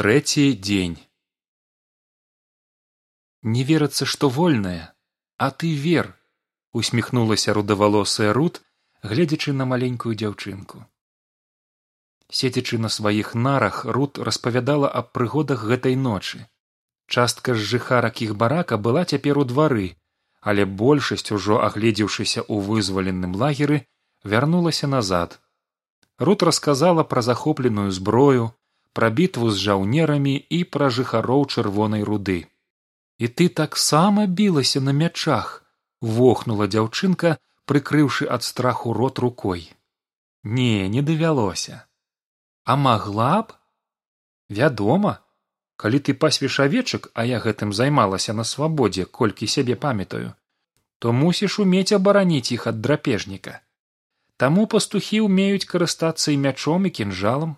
трэці дзень не верыцца што вольная а ты вер усміхнулася рудавалосая руд гледзячы на маленькую дзяўчынку седзячы на сваіх нарах руд распавядала аб прыгодах гэтай ночы. Частка з жыхарак іх барака была цяпер у двары але большасць ужо агледзеўшыся ў вызваленым лагеры вярнулася назад. Рут расказала пра захопленую зброю пра бітву з жаўнерамі і пра жыхароў чырвонай руды. І ты таксама білася на мячах вохнула дзяўчынка прыкрыўшы ад страху рот рукой. Не не давялося. А магла б? Вядома. Калі ты пасвіш авечак а я гэтым займалася на свабодзе колькі сябе памятаю то мусіш умець абараніць іх ад драпежніка. Таму пастухі ўмеюць карыстацца і мячом і кінжалам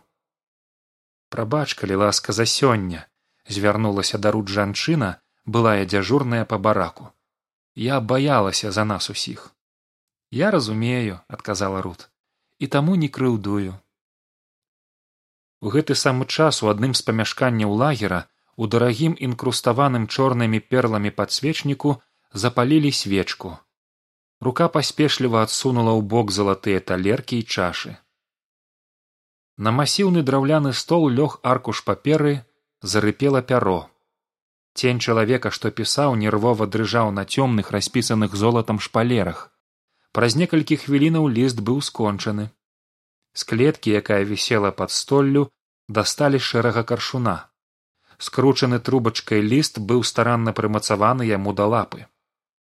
прабач калі ласка за сёння звярнулася да руд жанчына былая дзяжурная па бараку. Я баялася за нас усіх я разумею адказала руд. І таму не крыўдую у гэты самы час у адным з памяшканняў лагера у дарагім інкруставаным чорнымі перламі падсвечніку запалілі свечку. Рука паспешліва адсунула ў бок залатыя талеркі і чашы на масіўны драўляны стол лёг аркуш паперы зарыпела пяро. Цень чалавека што пісаў нервова дрыжаў на цёмных распісаных золатам шпалерах. Праз некалькі хвілінаў ліст быў скончаны. З клеткі якая вісела пад столлю дасталі шэрага каршуна. Скручаны трубачкай ліст быў старанна прымацаваны яму да лапы.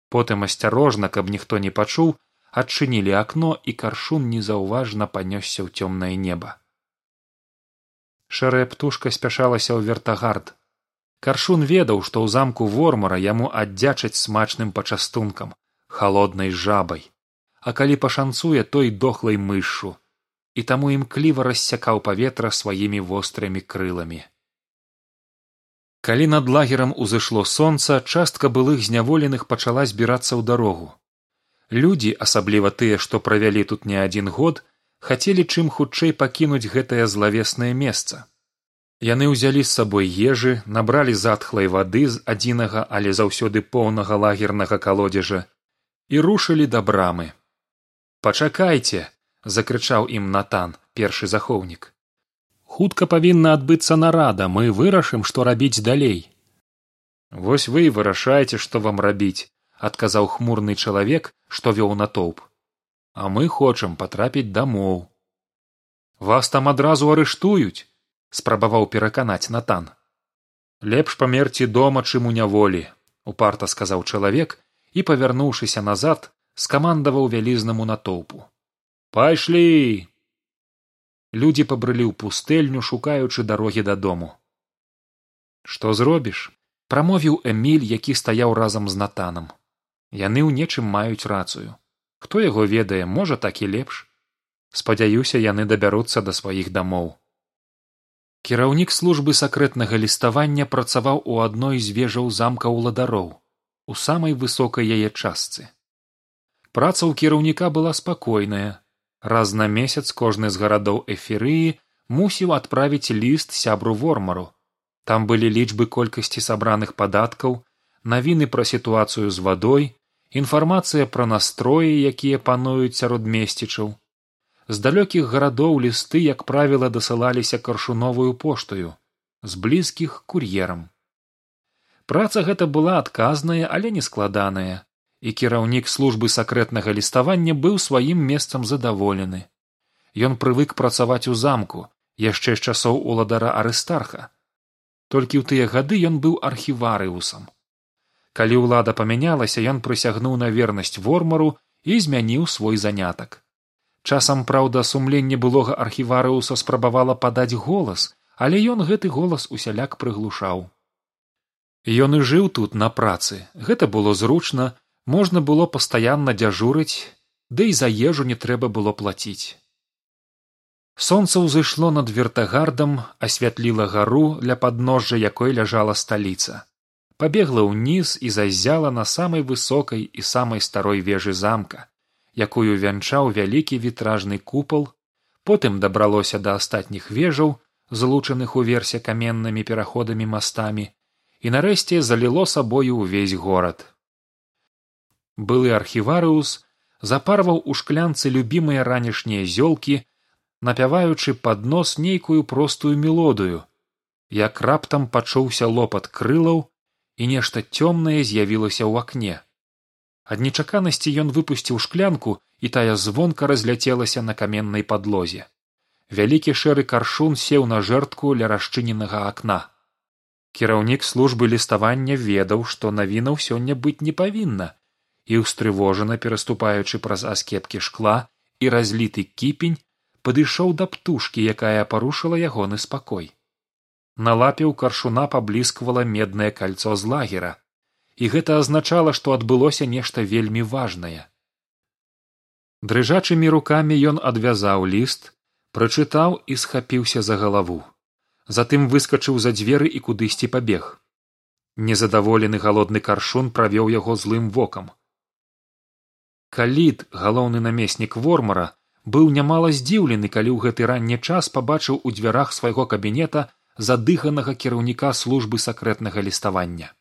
Потым асцярожна каб ніхто не пачуў адчынілі акно і каршун незаўважна панёсся ў цёмнае неба шэрая птушка спяшалася ў вертагард. Каршун ведаў што ў замку вормара яму аддзячаць смачным пачастункам халоднай жабай. А калі пашанцуе той дохлай мышшу. І таму імкліва рассякаў паветра сваімі вострымі крыламі. Калі над лагерам узышло сонца частка былых зняволеных пачала збірацца ў дарогу. Людзі асабліва тыя што правялі тут не адзін год хацелі чым хутчэй пакінуць гэтае злавеснае месца. Яны ўзялі з сабой ежы набралі затхлай вады з адзінага але заўсёды поўнага лагернага калодзежа і рушылі да брамы. Пачакайце закрычаў ім натан першы захоўнік. Хутка павінна адбыцца нарада мы вырашым што рабіць далей вось вы і вырашаеце што вам рабіць адказаў хмурны чалавек што вёў натоўп а мы хочам патрапіць дамоў. Вас там адразу арыштуюць спрабаваў пераканаць натан. Лепш памерці дома чым у няволі упарта сказаў чалавек і павярнуўшыся назад скамандаваў вялізнаму натоўпу. Пайшлі! Людзі пабрылі ў пустэльню шукаючы дарогі дадому. Што зробіш? прамовіў эміль які стаяў разам з натанам. Яны ў нечым маюць рацыю хто яго ведае можа так і лепш. Спадзяюся яны дабяруцца да сваіх дамоў. Кіраўнік службы сакрэтнага ліставання працаваў у адной з вежаў замка ўладароў у самай высокай яе частцы. Праца ў кіраўніка была спакойная. Раз на месяц кожны з гарадоў эферыі мусіў адправіць ліст сябру вормару. Там былі лічбы колькасці сабраных падаткаў навіны пра сітуацыю з вадой інфармацыя пра настроі якія пануюць сярод месцічаў. З далёкіх гарадоў лісты як правіла дасылаліся каршуновую поштаю з блізкіх кур'ерам. Праца гэта была адказная але не складаная і кіраўнік службы сакрэтнага ліставання быў сваім месцам задаволены. Ён прывык працаваць у замку яшчэ з часоў уладара арыстарха. Толькі ў тыя гады ён быў архіварыусам калі ўлада памянялася ён прысягнуў на вернасць вормару і змяніў свой занятак. Часам праўда сумленне былога архіварыуса спрабавала падаць голас але ён гэты голас усяляк прыглушаў. Ён і жыў тут на працы. Гэта было зручна можна было пастаянна дзяжурыць ды і за ежу не трэба было плаціць. Сонца ўзышло над вертагардам асвятліла гару ля падножжа якой ляжала сталіца пабегла ўніз і заззяла на самай высокай і самай старой вежы замка якую вянчаў вялікі вітражны купал потым дабралося да астатніх вежаў злучаных уверсе каменнымі пераходамі мастамі і нарэшце заліло сабою ўвесь горад. Былы архіварыус запарваў у шклянцы любімыя ранішнія зёлкі напяваючы пад нос нейкую простую мелодыю як раптам пачуўся лопат крылаў і нешта цёмнае з'явілася ў акне. Ад нечаканасці ён выпусціў шклянку і тая звонка разляцелася на каменнай падлозе. Вялікі шэры каршун сеў на жэртку ля расчыненага акна. Кіраўнік службы ліставання ведаў што навінаў сёння быць не павінна і ўстрывожана пераступаючы праз аскепкі шкла і разліты кіпень падышоў да птушкі якая парушыла ягоны спакой на лапе ў каршуна паблісквала меднае кольцо з лагера. І гэта азначала што адбылося нешта вельмі важнае. Дрыжачымі рукамі ён адвязаў ліст прачытаў і схапіўся за галаву. Затым выскачыў за дзверы і кудысьці пабег. Незадаволены галодны каршун правёў яго злым вокам. Калід галоўны намеснік вормара быў нямала здзіўлены калі ў гэты ранні час пабачыў у дзвярах свайго кабінета задыханага кіраўніка службы сакрэтнага ліставання.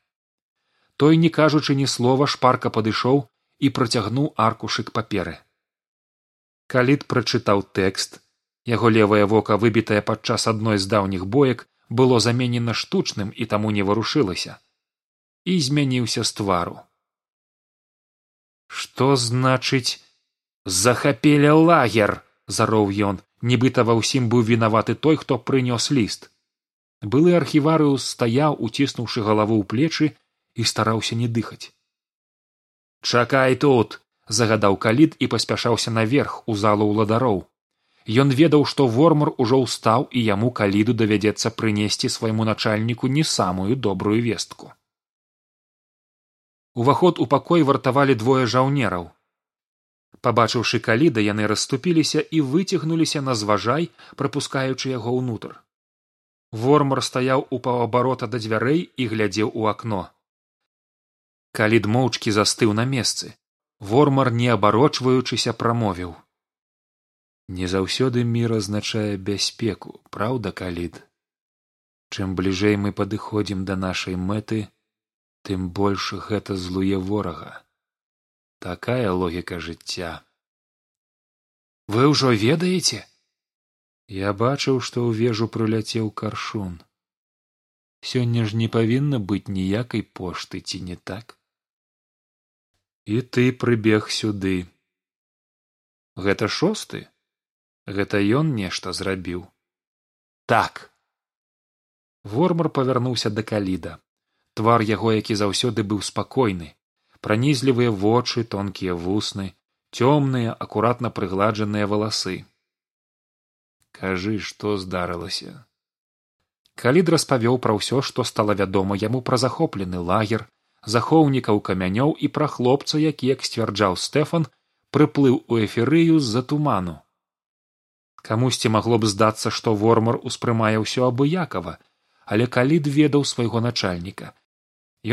Той не кажучы ні слова шпарка падышоў і працягнуў аркушык паперы. Калід прачытаў тэкст. Яго левае вока выбітае падчас адной з даўніх боек было заменена штучным і таму не варушылася. І змяніўся з твару. Што значыць захапелі лагер зароў ён. Нібыта ва ўсім быў вінаваты той хто прынёс ліст былы архіварыус стаяў уціснуўшы галаву ў плечы і стараўся не дыхаць. Чакай тут загадаў калід і паспяшаўся наверх у залу ўладароў ён ведаў што вормар ужо ўстаў і яму каліду давядзецца прынесці свайму начальніку не самую добрую вестку. Уваход у пакой вартавалі двое жаўнераў. Пабачыўшы каліда яны расступіліся і выцягнуліся на зважай прапускаючы яго ўнутр вормар стаяў у паўабарота да дзвярэй і глядзеў у акно. Калід моўчкі застыў на месцы. Вормар не абарочваючыся прамовіў. Не заўсёды мір азначае бяспеку праўда калід? Чым бліжэй мы падыходзім да нашай мэты тым больш гэта злуе ворага. Такая логіка жыцця вы ўжо ведаеце я бачыў што ў вежу прыляцеў каршун. Сёння ж не павінна быць ніякай пошты ці не так? І ты прыбег сюды. Гэта шосты? Гэта ён нешта зрабіў? Так. Вормар павярнуўся да каліда. Твар яго які заўсёды быў спакойны. Пранізлівыя вочы тонкія вусны цёмныя акуратна прыгладжаныя валасы кажы што здарылася. Калід распавёў пра ўсё што стала вядома яму пра захоплены лагер захоўнікаў камянёў і пра хлопца які як сцвярджаў стэфан прыплыў у эферыю з за туману. Камусьці магло б здацца што вормар успрымае ўсё абыякава але калід ведаў свайго начальніка.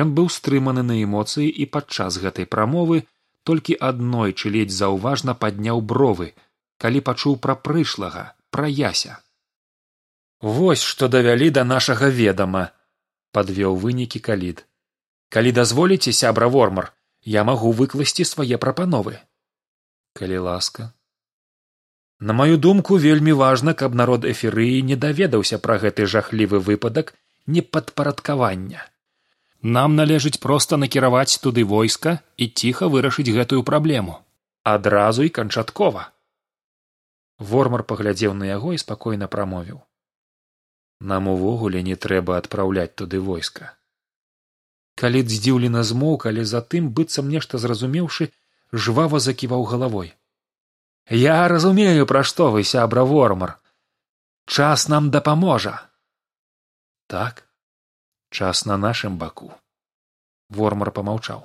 Ён быў стрыманы на эмоцыі і падчас гэтай прамовы толькі аднойчы ледзь заўважна падняў бровы, калі пачуў пра прышлага пра яся. Вось што давялі да нашага ведама падвёў вынікі калід. калі дазволіце сябра вормар я магу выкласці свае прапановы калі ласка на маю думку вельмі важна каб народ эферыі не даведаўся пра гэты жахлівы выпадак непадпарадкавання. Нам належыць проста накіраваць туды войска і ціха вырашыць гэтую праблему. Адразу і канчаткова вормар паглядзеў на яго і спакойна прамовіў. Нам увогуле не трэба адпраўляць туды войска. Калі здзіўлена змоўк але затым быццам нешта зразумеўшы жвава заківаў галавой. Я разумею пра што вы сябра вормар. Час нам дапаможа! Так час на нашым баку вормар помаўчаў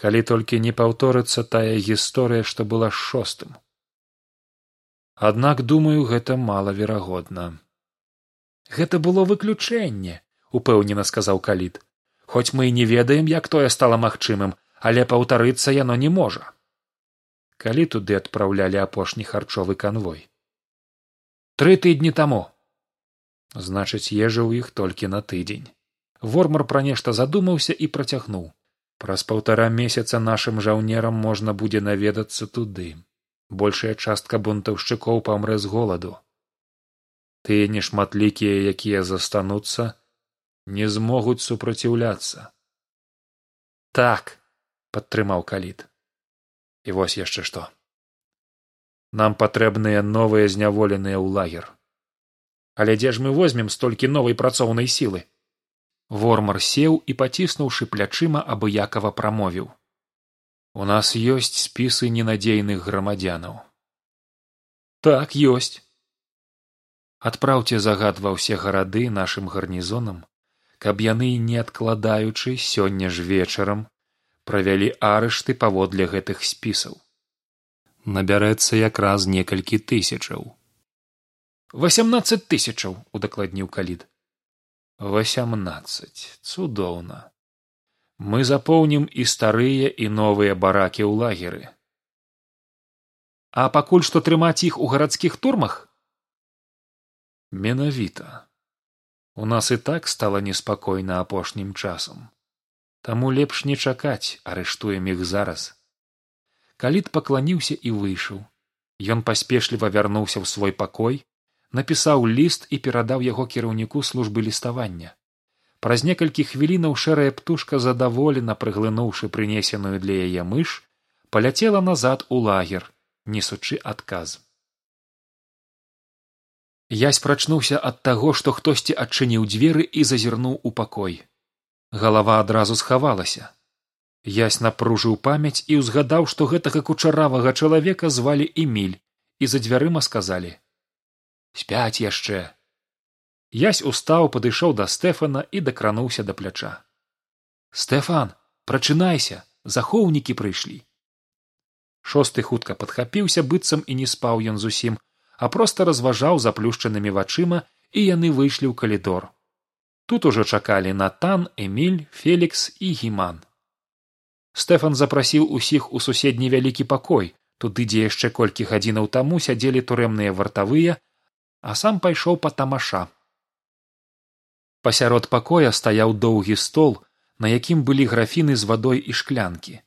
калі толькі не паўторыцца тая гісторыя што была шостым аднак думаю гэта малаверагодна. Гэта было выключэнне упэўнена сказаў калід хоць мы і не ведаем як тое стала магчымым але паўтарыцца яно не можа. Калі туды адпраўлялі апошні харчовы канвой. Тры тыдні таму. Значыць ежа ў іх толькі на тыдзень. Вормар пра нешта задумаўся і працягнуў. Праз паўтара месяца нашым жаўнерам можна будзе наведацца туды большая частка бунтаўшчыкоў памрэ з голаду. Тыя нешматлікія якія застануцца не змогуць супраціўляцца. Так падтрымаў каліт і вось яшчэ што. Нам патрэбныя новыя зняволеныя ў лагер. Але дзе ж мы возьмем столькі новай працоўнай сілы? Вормар сеў і паціснуўшы плячыма абыякова прамовіў у нас ёсць спісы ненадзейных грамадзянаў так ёсць адпраўце загад ва ўсе гарады нашым гарнізонам каб яны не адкладаючы сёння ж вечарам правялі арышты паводле гэтых спісаў набярэцца якраз некалькі тысячаў. Восемнадцать тысячаў удакладніў калід. Восемнадцать. Цудоўна мы запоўнім і старыя і новыя баракі ў лагеры. А пакуль што трымаць іх у гарадскіх турмах? Менавіта. У нас і так стала неспакойна апошнім часам. Таму лепш не чакаць арыштуем іх зараз. Каліт пакланіўся і выйшаў. Ён паспешліва вярнуўся ў свой пакой напісаў ліст і перадаў яго кіраўніку службы ліставання праз некалькі хвілінаў шэрая птушка задаволена прыглынуўшы прынесеную для яе мыш паляцела назад у лагер несучы адказ. Ясь прачнуўся ад таго што хтосьці адчыніў дзверы і зазірнуў у пакой. Галава адразу схавалася. Ясь напружыў памяць і ўзгадаў што гэтага кучаравага чалавека звалі эміль і за дзвярыма сказалі спяць яшчэ ясь устаў падышоў да стэфана і дакрануўся да пляча. Стэфан прачынайся захоўнікі прыйшлі шосты хутка падхапіўся быццам і не спаў ён зусім а проста разважаў заплюшчанымі вачыма і яны выйшлі ў калідор. Тут ужо чакалі натан эміль фелікс і гіман. Стэфан запрасіў усіх у суседні вялікі пакой. Туды дзе яшчэ колькі гадзінаў таму сядзелі турэмныя вартавыя а сам пайшоў па тамаша пасярод пакоя стаяў доўгі стол на якім былі графіны з вадой і шклянкі.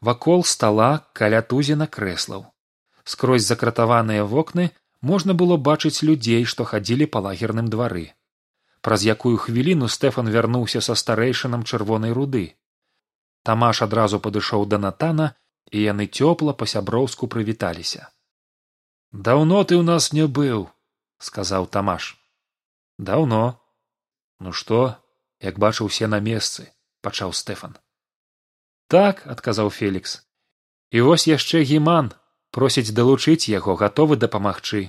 Вакол стала каля тузіна крэслаў. Скрозь закратаваныя вокны можна было бачыць людзей што хадзілі па лагерным двары. Праз якую хвіліну стэфан вярнуўся са старэйшынам чырвонай руды. Тамаш адразу падышоў да натана і яны цёпла па сяброўску прывіталіся. Даўно ты ў нас не быў сказаў тамаш. Даўно ну што як бачыў усе на месцы пачаў стэфан. Так адказаў фелікс. І вось яшчэ гіман. Просіць далучыць яго гатовы дапамагчы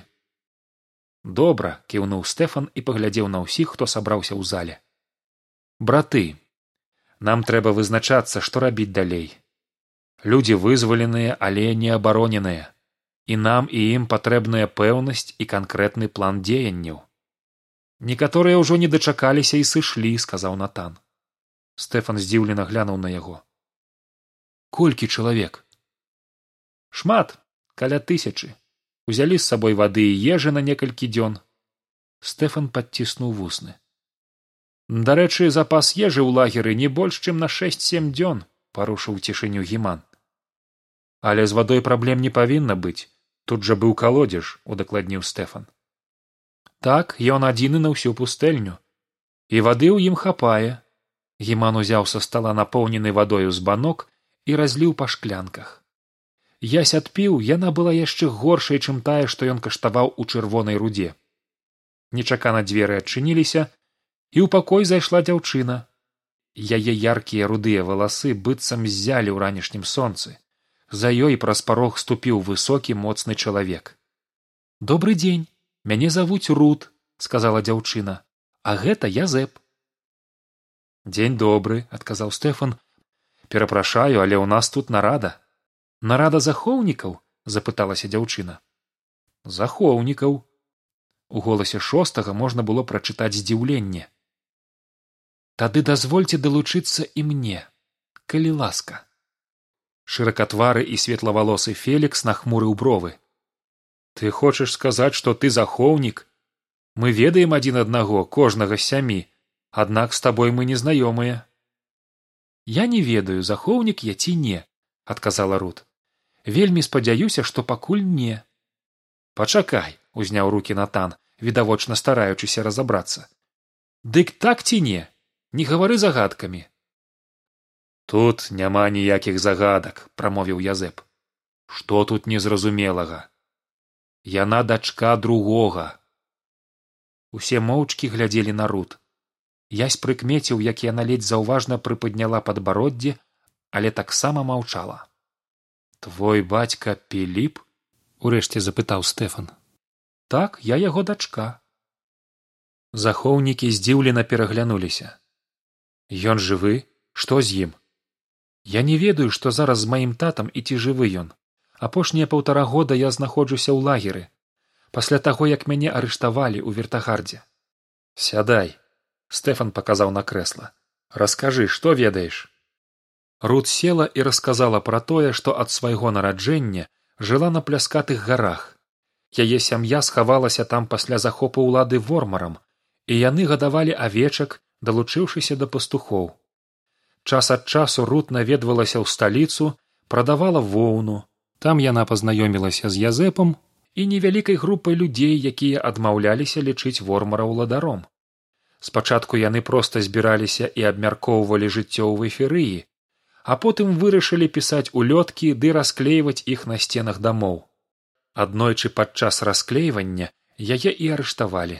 добра кіўнуў стэфан і паглядзеў на ўсіх хто сабраўся ў зале. Браты нам трэба вызначацца што рабіць далей. Людзі вызваленыя але не абароненыя. І нам і ім патрэбная пэўнасць і канкрэтны план дзеянняў некаторыя ўжо не дачакаліся і сышлі сказаў натан. Стэфан здзіўлена глянуў на яго. Колькі чалавек? Шмат каля тысячы. Узялі з сабой вады і ежы на некалькі дзён. Стэфан падціснуў вусны. Дарэчы запас ежы ў лагеры не больш чым на шэсць сем дзён парушыў цішыню гіман. Але з вадой праблем не павінна быць. Тут жа быў калодзеж удакладніў стэфан так ён адзіны на ўсю пустэльню. І вады ў ім хапае. Гіман узяў са стала напоўнены вадою з банок і разліў па шклянках. Ясь адпіў яна была яшчэ горшай чым тая што ён каштаваў у чырвонай рудзе нечакана дзверы адчыніліся і ў пакой зайшла дзяўчына. Яе яркія рудыя валасы быццам ззялі ў ранішнім сонцы. За ёй праз парог ступіў высокі моцны чалавек. Добрый дзень мяне завуць руд сказала дзяўчына. А гэта язэп дзень добры адказаў стэфан. Перапрашаю але ў нас тут нарада нарада захоўнікаў запыталася дзяўчына. Захоўнікаў у голасе шостага можна было прачытаць здзіўленне. Тады дазвольце далучыцца і мне калі ласка шыракатвары і светлавалосы фелікс нахмурыў бровы ты хочаш сказаць што ты захоўнік? Мы ведаем адзін аднаго кожнага з сямі. Аднак з табой мы незнаёмыя. Я не ведаю захоўнік я ці не адказала рут. Вельмі спадзяюся што пакуль не. Пачакай узняў руки натан відавочна стараючыся разабрацца. Дык так ці не? Не гавары загадкамі. Тут няма ніякіх загадак прамовіў язэп. Што тут незразумелага яна дачка другога. Усе моўчкі глядзелі на рут. Язь прыкмеціў як яна ледзь заўважна прыпадняла падбароддзе але таксама маўчала. Твой бацька піліп урэшце запытаў стэфан. Так я яго дачка захоўнікі здзіўлена пераглянуліся. Ён жывы? Што з ім? Я не ведаю што зараз з маім татам і ці жывы ён апошнія паўтара года я знаходжуся ў лагеры пасля таго як мяне арыштавалі ў вертагардзе. Сядай стэфан паказаў на крэсла. Раскажы што ведаеш? Рут села і расказала пра тое што ад свайго нараджэння жыла на пляскатых гарах. Яе сям'я схавалася там пасля захопу ўлады вормарам і яны гадавалі авечак далучыўшыся да пастухоў. Час ад часу рут наведвалася ў сталіцу прадавала воўну там яна пазнаёмілася з язэпам і невялікай групай людзей якія адмаўляліся лічыць вормара ўладаром. Спачатку яны проста збіраліся і абмяркоўвалі жыццё ў эферыі а потым вырашылі пісаць улёткі ды расклейваць іх на сценах дамоў. Аднойчы падчас расклейвання яе і арыштавалі.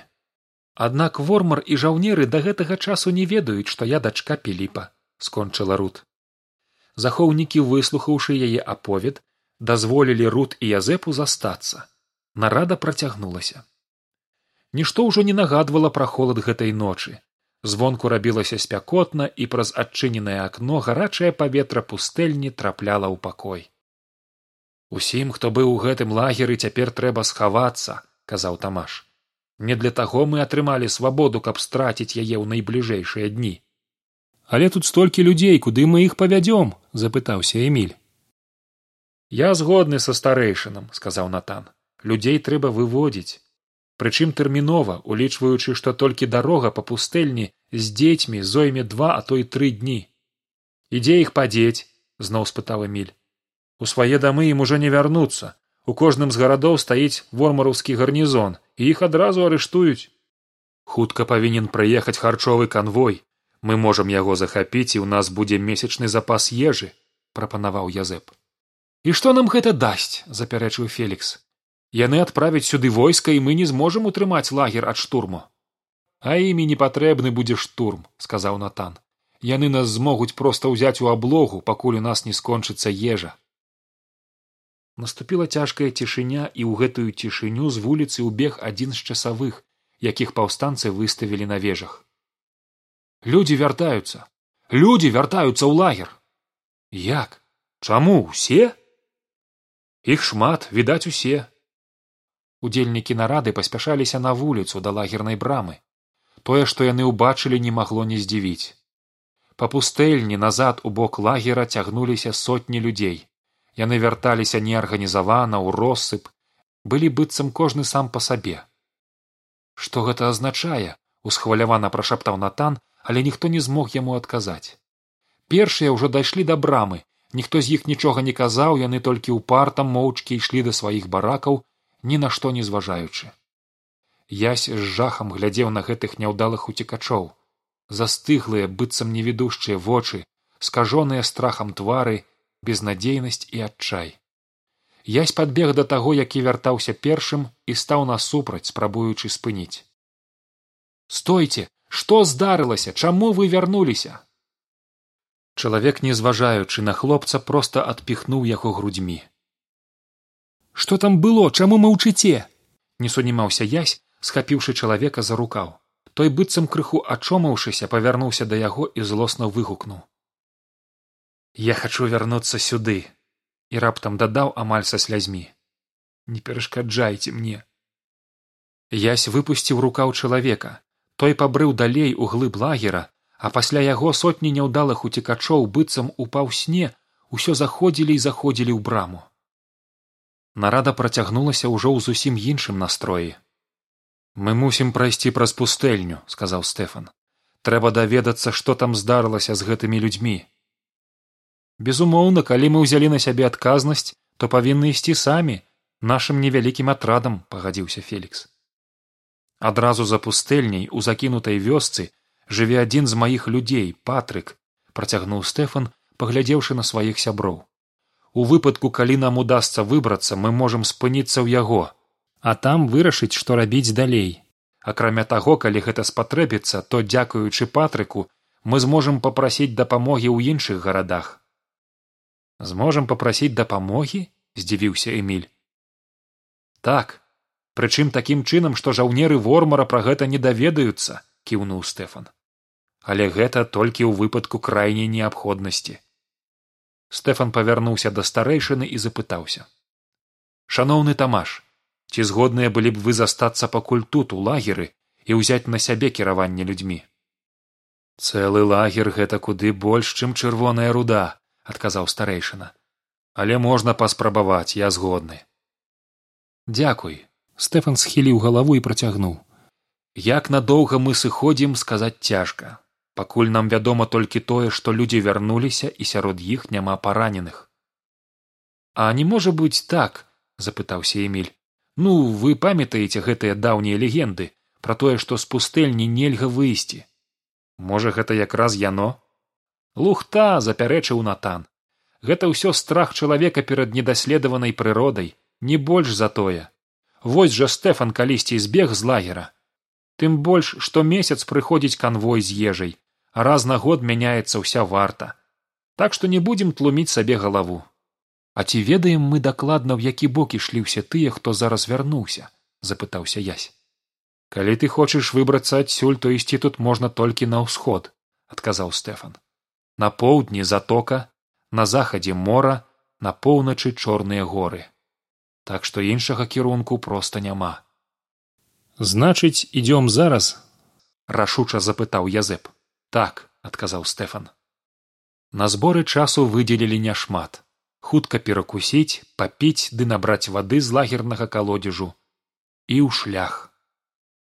Аднак вормар і жаўнеры да гэтага часу не ведаюць што я дачка піліпа скончыла рут. Захоўнікі выслухаўшы яе аповед дазволілі рут і язэпу застацца. Нарада працягнулася. Нішто ўжо не нагадвала пра холад гэтай ночы. Звонку рабілася спякотна і праз адчыненае акно гарачае паветра пустэльні трапляла ў пакой. Усім хто быў у гэтым лагеры цяпер трэба схавацца казаў тамаш. Не для таго мы атрымалі свабоду каб страціць яе ў найбліжэйшыя дні але тут столькі людзей куды мы іх павядзём запытаўся эмиль я згодны са старэйшынам сказаў натан. Людзей трэба выводзіць. Прычым тэрмінова улічваючы што толькі дарога па пустэльні з дзецьмі зойме два а то і тры дні ідзе іх падзець зноў спытаў эмиль у свае дамы ім ужо не вярнуцца. У кожным з гарадоў стаіць вормараўскі гарнізон і іх адразу арыштуюць хутка павінен прыехаць харчовы канвой. Мы можам яго захапіць і ў нас будзе месячны запас ежы прапанаваў язэп і што нам гэта дасць запярэчыў фелікс. Яны адправяць сюды войска і мы не зможам утрымаць лагер ад штурму а імі не патрэбны будзе штурм сказаў натан. Яны нас змогуць проста ўзяць у аблогу пакуль у нас не скончыцца ежа наступіла цяжкая цішыня і ў гэтую цішыню з вуліцы ўбег адзін з часавых якіх паўстанцы выставілі на вежах. Людзі вяртаюцца! Людзі вяртаюцца ў лагер! Як? Чаму? Усе іх шмат відаць усе. Удзельнікі нарады паспяшаліся на вуліцу да лагернай брамы. Тое што яны ўбачылі не магло не здзівіць. Па пустэльні назад у бок лагера цягнуліся сотні людзей. Яны вярталіся неарганізавана ў россып. Былі быццам кожны сам па сабе. Што гэта азначае усхвалявана прашаптаў натан але ніхто не змог яму адказаць. Першыя ўжо дайшлі да брамы ніхто з іх нічога не казаў яны толькі ў партам моўчкі ішлі да сваіх баракаў ні на што не зважаючы. Ясь з жахам глядзеў на гэтых няўдалых уцекачоў застыглыя быццам невідушчыя вочы скажоныя страхам твары безнадзейнасць і адчай. Язь падбег да таго які вяртаўся першым і стаў насупраць спрабуючы спыніць. Стойце! Што здарылася? Чаму вы вярнуліся чалавек не зважаючы на хлопца проста адпіхнуў яго грудзьмі. Што там было? Чаму маўчыце не сунімаўся язь схапіўшы чалавека за рукаў. Той быццам крыху ачомаўшыся павярнуўся да яго і злосна выгукнуў. Я хачу вярнуцца сюды і раптам дадаў амаль са слязьмі. Не перашкаджайце мне ясь выпусціў рукаў чалавека. Той пабрыў далей у глыб лагера а пасля яго сотні няўдалых уцекачоў быццам у паўсне усё заходзілі і заходзілі ў браму. Нарада працягнулася ўжо ў зусім іншым настроі. Мы мусім прайсці праз пустэльню сказаў стэфан. Трэба даведацца што там здарылася з гэтымі людзьмі безумоўна калі мы ўзялі на сябе адказнасць то павінны ісці самі нашым невялікім атрадам пагадзіўся фелікс. Адразу за пустэльняй у закінутай вёсцы жыве адзін з маіх людзей патрык працягнуў стэфан паглядзеўшы на сваіх сяброў. У выпадку калі нам удасся выбрацца мы можам спыніцца ў яго а там вырашыць што рабіць далей. Акрамя таго калі гэта спатрэбіцца то дзякуючы патрыку мы зможам папрасіць дапамогі ў іншых гарадах зможам папрасіць дапамогі здзівіўся эмиль так. Прычым такім чынам што жаўнеры вормара пра гэта не даведаюцца кіўнуў стэфан але гэта толькі ў выпадку крайняй неабходнасці. Стэфан павярнуўся да старэйшыны і запытаўся. Шаноўны тамаш ці згодныя былі б вы застацца пакуль тут у лагеры і ўзяць на сябе кіраванне людзьмі? Цэлы лагер гэта куды больш чым чырвоная руда адказаў старэйшына. Але можна паспрабаваць я згодны дзякуй стэфан схіліў галаву і працягнуў. Як надоўга мы сыходзім сказаць цяжка пакуль нам вядома толькі тое што людзі вярнуліся і сярод іх няма параненых а не можа быць так запытаўся эмиль ну вы памятаеце гэтыя даўнія легенды пра тое што з пустэльні нельга выйсці можа гэта якраз яно? Лухта запярэчыў натан. Гэта ўсё страх чалавека перад недаследаванай прыродай не больш за тое. Вось жа стэфан калісьці збег з лагера. Тым больш што месяц прыходзіць канвой з ежай раз на год мяняецца ўся варта. Так што не будзем тлуміць сабе галаву а ці ведаем мы дакладна ў які бок ішлі ўсе тыя хто зараз вярнуўся запытаўся язь калі ты хочаш выбрацца адсюль то ісці тут можна толькі на ўсход адказаў стэфан. На поўдні затока на захадзе мора на поўначы чорныя горы. Так што іншага кірунку проста няма. Значыць ідём зараз? Рашуча запытаў язэп так адказаў стэфан на зборы часу выдзелілі няшмат. Хутка перакусіць папіць ды набраць вады з лагернага калодзежу. І ў шлях